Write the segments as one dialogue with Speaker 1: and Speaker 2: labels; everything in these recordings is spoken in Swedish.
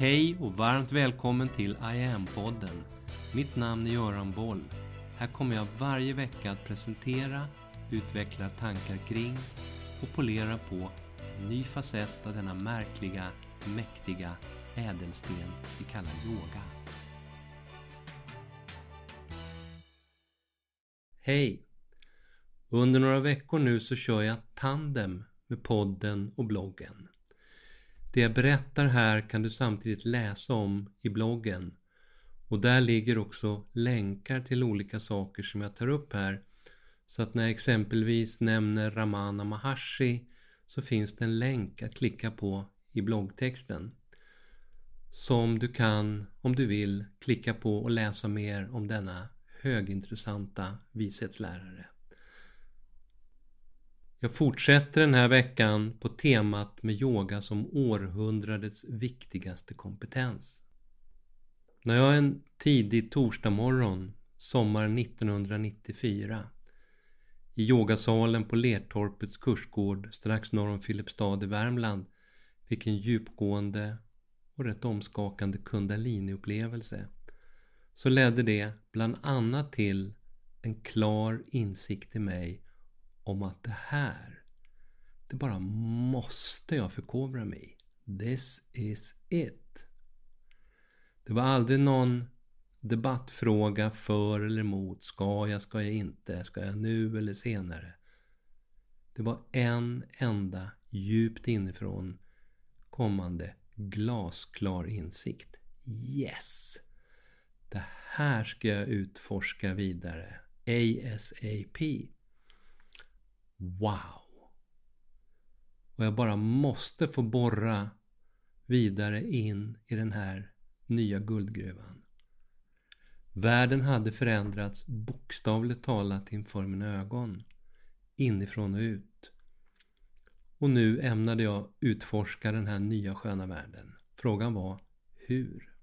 Speaker 1: Hej och varmt välkommen till I am-podden. Mitt namn är Göran Boll. Här kommer jag varje vecka att presentera, utveckla tankar kring och polera på en ny facett av denna märkliga, mäktiga ädelsten vi kallar yoga. Hej! Under några veckor nu så kör jag tandem med podden och bloggen. Det jag berättar här kan du samtidigt läsa om i bloggen och där ligger också länkar till olika saker som jag tar upp här. Så att när jag exempelvis nämner Ramana Maharshi så finns det en länk att klicka på i bloggtexten. Som du kan, om du vill, klicka på och läsa mer om denna högintressanta vishetslärare. Jag fortsätter den här veckan på temat med yoga som århundradets viktigaste kompetens. När jag en tidig torsdagmorgon sommaren 1994 i yogasalen på Lertorpets kursgård strax norr om Filipstad i Värmland fick en djupgående och rätt omskakande kundaliniupplevelse så ledde det bland annat till en klar insikt i mig om att det här, det bara måste jag förkovra mig i. This is it. Det var aldrig någon debattfråga för eller emot. Ska jag, ska jag inte? Ska jag nu eller senare? Det var en enda djupt inifrån kommande glasklar insikt. Yes! Det här ska jag utforska vidare. ASAP. Wow! Och jag bara måste få borra vidare in i den här nya guldgruvan. Världen hade förändrats bokstavligt talat inför mina ögon. Inifrån och ut. Och nu ämnade jag utforska den här nya sköna världen. Frågan var hur?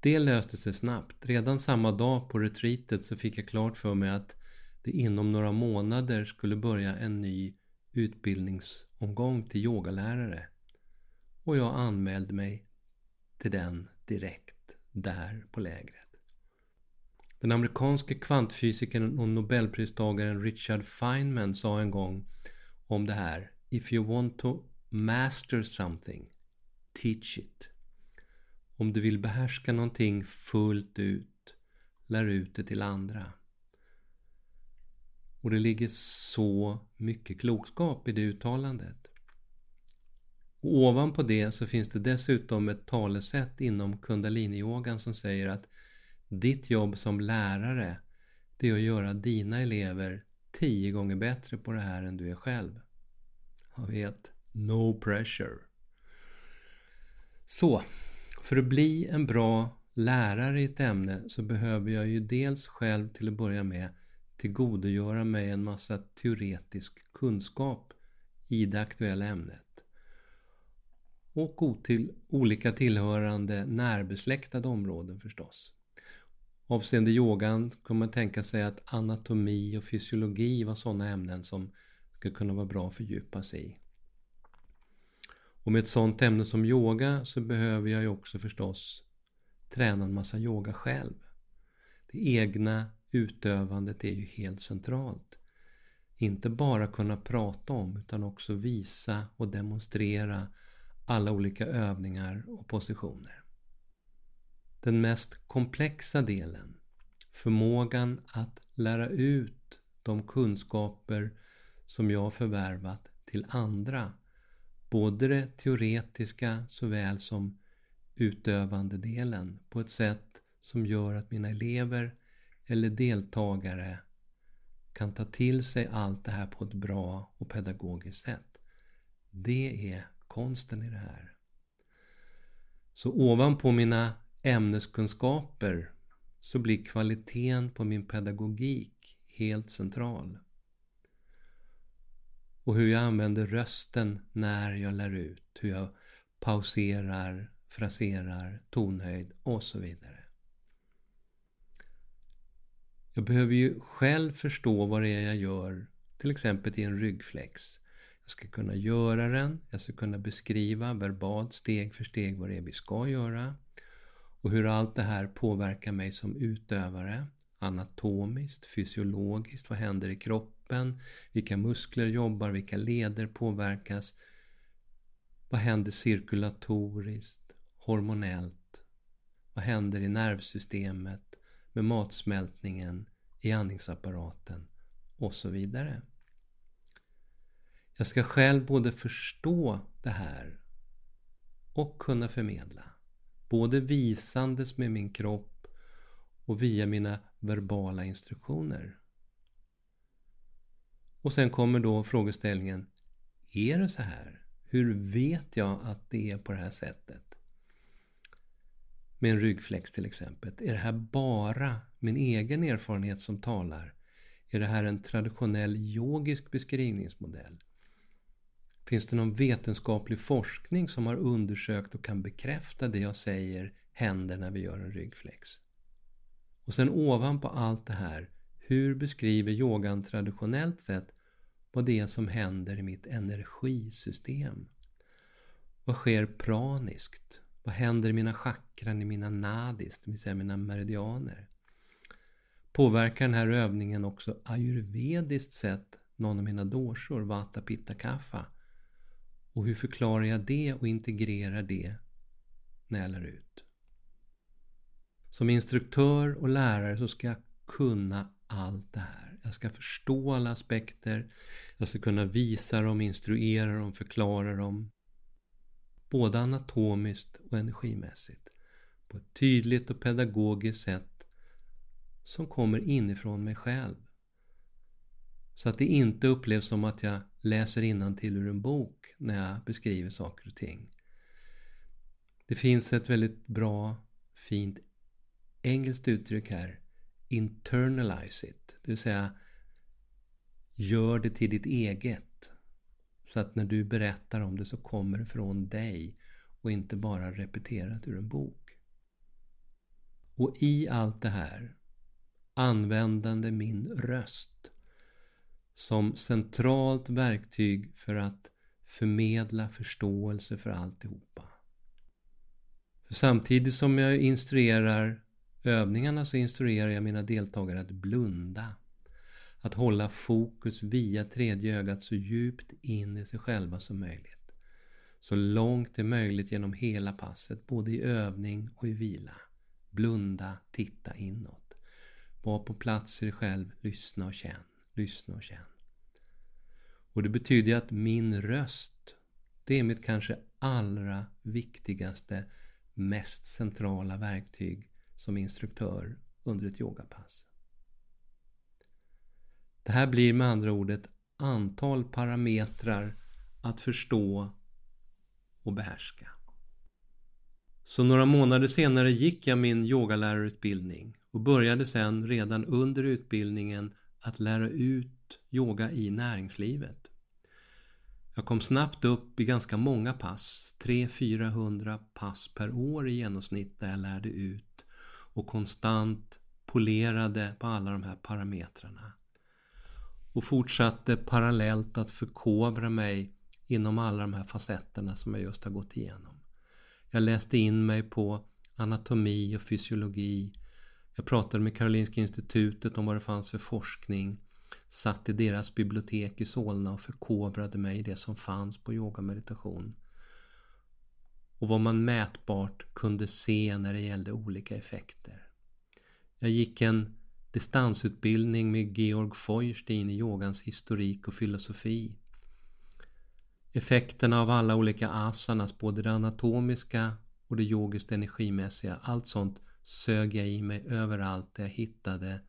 Speaker 1: Det löste sig snabbt. Redan samma dag på retreatet så fick jag klart för mig att det inom några månader skulle börja en ny utbildningsomgång till yogalärare. Och jag anmälde mig till den direkt där på lägret. Den amerikanske kvantfysikern och nobelpristagaren Richard Feynman sa en gång om det här If you want to master something, teach it. Om du vill behärska någonting fullt ut, lär ut det till andra. Och det ligger så mycket klokskap i det uttalandet. Och ovanpå det så finns det dessutom ett talesätt inom kundaliniyogan som säger att ditt jobb som lärare det är att göra dina elever tio gånger bättre på det här än du är själv. Jag vet, no pressure. Så, för att bli en bra lärare i ett ämne så behöver jag ju dels själv till att börja med tillgodogöra mig en massa teoretisk kunskap i det aktuella ämnet. Och till olika tillhörande närbesläktade områden förstås. Avseende yogan kan man tänka sig att anatomi och fysiologi var sådana ämnen som skulle kunna vara bra att fördjupa sig i. Och med ett sådant ämne som yoga så behöver jag ju också förstås träna en massa yoga själv. Det egna utövandet är ju helt centralt. Inte bara kunna prata om utan också visa och demonstrera alla olika övningar och positioner. Den mest komplexa delen, förmågan att lära ut de kunskaper som jag förvärvat till andra, både det teoretiska såväl som utövande delen på ett sätt som gör att mina elever eller deltagare kan ta till sig allt det här på ett bra och pedagogiskt sätt. Det är konsten i det här. Så ovanpå mina ämneskunskaper så blir kvaliteten på min pedagogik helt central. Och hur jag använder rösten när jag lär ut, hur jag pauserar, fraserar, tonhöjd och så vidare. Jag behöver ju själv förstå vad det är jag gör, till exempel i en ryggflex. Jag ska kunna göra den. Jag ska kunna beskriva verbalt steg för steg vad det är vi ska göra. Och hur allt det här påverkar mig som utövare. Anatomiskt, fysiologiskt, vad händer i kroppen? Vilka muskler jobbar? Vilka leder påverkas? Vad händer cirkulatoriskt, hormonellt? Vad händer i nervsystemet, med matsmältningen, i andningsapparaten och så vidare. Jag ska själv både förstå det här och kunna förmedla. Både visandes med min kropp och via mina verbala instruktioner. Och sen kommer då frågeställningen, är det så här? Hur vet jag att det är på det här sättet? Med en ryggflex till exempel. Är det här bara min egen erfarenhet som talar? Är det här en traditionell yogisk beskrivningsmodell? Finns det någon vetenskaplig forskning som har undersökt och kan bekräfta det jag säger händer när vi gör en ryggflex? Och sen ovanpå allt det här, hur beskriver yogan traditionellt sett vad det är som händer i mitt energisystem? Vad sker praniskt? Vad händer i mina chakran, i mina nadis, det vill säga mina meridianer? Påverkar den här övningen också ayurvediskt sett någon av mina doshor, vata, pitta, kapha? Och hur förklarar jag det och integrerar det när jag lär ut? Som instruktör och lärare så ska jag kunna allt det här. Jag ska förstå alla aspekter. Jag ska kunna visa dem, instruera dem, förklara dem. Både anatomiskt och energimässigt. På ett tydligt och pedagogiskt sätt som kommer inifrån mig själv. Så att det inte upplevs som att jag läser till ur en bok när jag beskriver saker och ting. Det finns ett väldigt bra, fint engelskt uttryck här. Internalize it. Det vill säga, gör det till ditt eget. Så att när du berättar om det så kommer det från dig och inte bara repeterat ur en bok. Och i allt det här, användande min röst som centralt verktyg för att förmedla förståelse för alltihopa. För samtidigt som jag instruerar övningarna så instruerar jag mina deltagare att blunda. Att hålla fokus via tredje ögat så djupt in i sig själva som möjligt. Så långt det är möjligt genom hela passet, både i övning och i vila. Blunda, titta inåt. Var på plats i dig själv, lyssna och känn, lyssna och känn. Och det betyder att min röst, det är mitt kanske allra viktigaste, mest centrala verktyg som instruktör under ett yogapass. Det här blir med andra ord ett antal parametrar att förstå och behärska. Så några månader senare gick jag min yogalärarutbildning och började sen redan under utbildningen att lära ut yoga i näringslivet. Jag kom snabbt upp i ganska många pass, 300-400 pass per år i genomsnitt där jag lärde ut och konstant polerade på alla de här parametrarna. Och fortsatte parallellt att förkovra mig inom alla de här facetterna som jag just har gått igenom. Jag läste in mig på anatomi och fysiologi. Jag pratade med Karolinska institutet om vad det fanns för forskning. Satt i deras bibliotek i Solna och förkovrade mig i det som fanns på yoga och meditation. Och vad man mätbart kunde se när det gällde olika effekter. Jag gick en distansutbildning med Georg Feuerstein i yogans historik och filosofi. Effekterna av alla olika asanas, både det anatomiska och det yogiskt energimässiga, allt sånt sög jag i mig överallt där jag hittade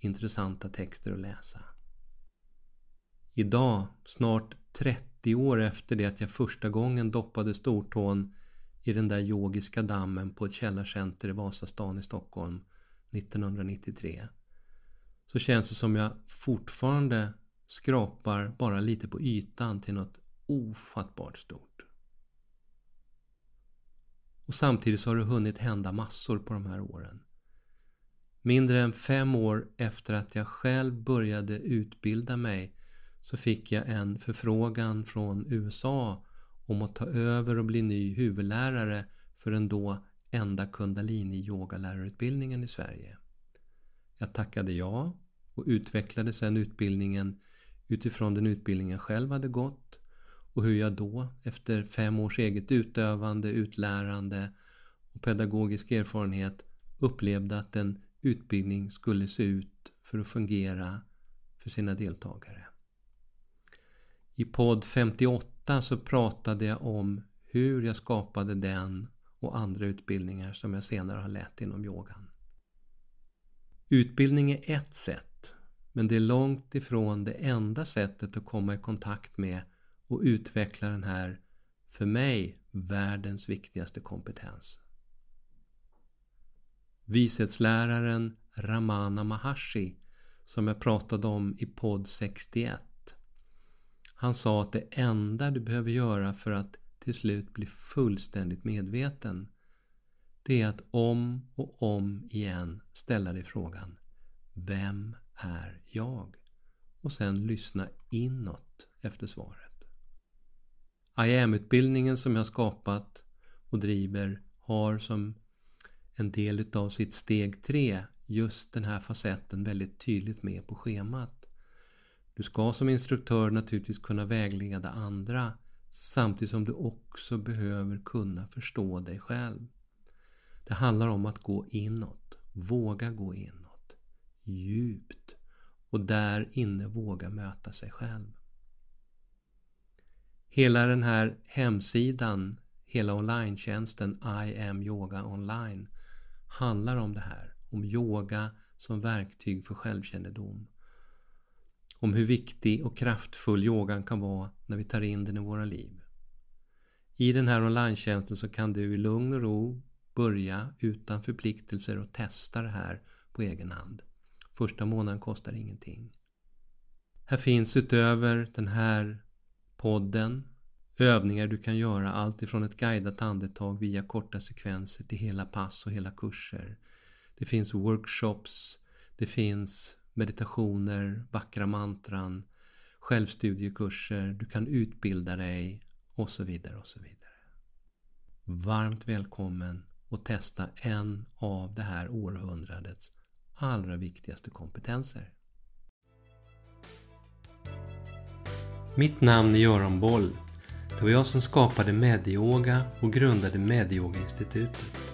Speaker 1: intressanta texter att läsa. Idag, snart 30 år efter det att jag första gången doppade stortån i den där yogiska dammen på ett källarcenter i Vasastan i Stockholm 1993 så känns det som jag fortfarande skrapar bara lite på ytan till något ofattbart stort. Och samtidigt så har det hunnit hända massor på de här åren. Mindre än fem år efter att jag själv började utbilda mig så fick jag en förfrågan från USA om att ta över och bli ny huvudlärare för den då enda kundalini yogalärarutbildningen i Sverige. Jag tackade ja och utvecklade sedan utbildningen utifrån den utbildning jag själv hade gått och hur jag då, efter fem års eget utövande, utlärande och pedagogisk erfarenhet upplevde att en utbildning skulle se ut för att fungera för sina deltagare. I podd 58 så pratade jag om hur jag skapade den och andra utbildningar som jag senare har lett inom yogan. Utbildning är ett sätt, men det är långt ifrån det enda sättet att komma i kontakt med och utveckla den här, för mig, världens viktigaste kompetens. Vishetsläraren Ramana Maharshi som jag pratade om i podd 61. Han sa att det enda du behöver göra för att till slut blir fullständigt medveten det är att om och om igen ställa dig frågan Vem är jag? Och sen lyssna inåt efter svaret. I am-utbildningen som jag skapat och driver har som en del utav sitt steg 3 just den här facetten väldigt tydligt med på schemat. Du ska som instruktör naturligtvis kunna vägleda andra samtidigt som du också behöver kunna förstå dig själv. Det handlar om att gå inåt, våga gå inåt, djupt och där inne våga möta sig själv. Hela den här hemsidan, hela online I am yoga online handlar om det här. Om yoga som verktyg för självkännedom. Om hur viktig och kraftfull yogan kan vara när vi tar in den i våra liv. I den här online så kan du i lugn och ro börja utan förpliktelser och testa det här på egen hand. Första månaden kostar ingenting. Här finns utöver den här podden övningar du kan göra allt ifrån ett guidat andetag via korta sekvenser till hela pass och hela kurser. Det finns workshops, det finns meditationer, vackra mantran, självstudiekurser, du kan utbilda dig och så vidare och så vidare. Varmt välkommen att testa en av det här århundradets allra viktigaste kompetenser. Mitt namn är Göran Boll det var jag som skapade Medyoga och grundade Medyoga-institutet.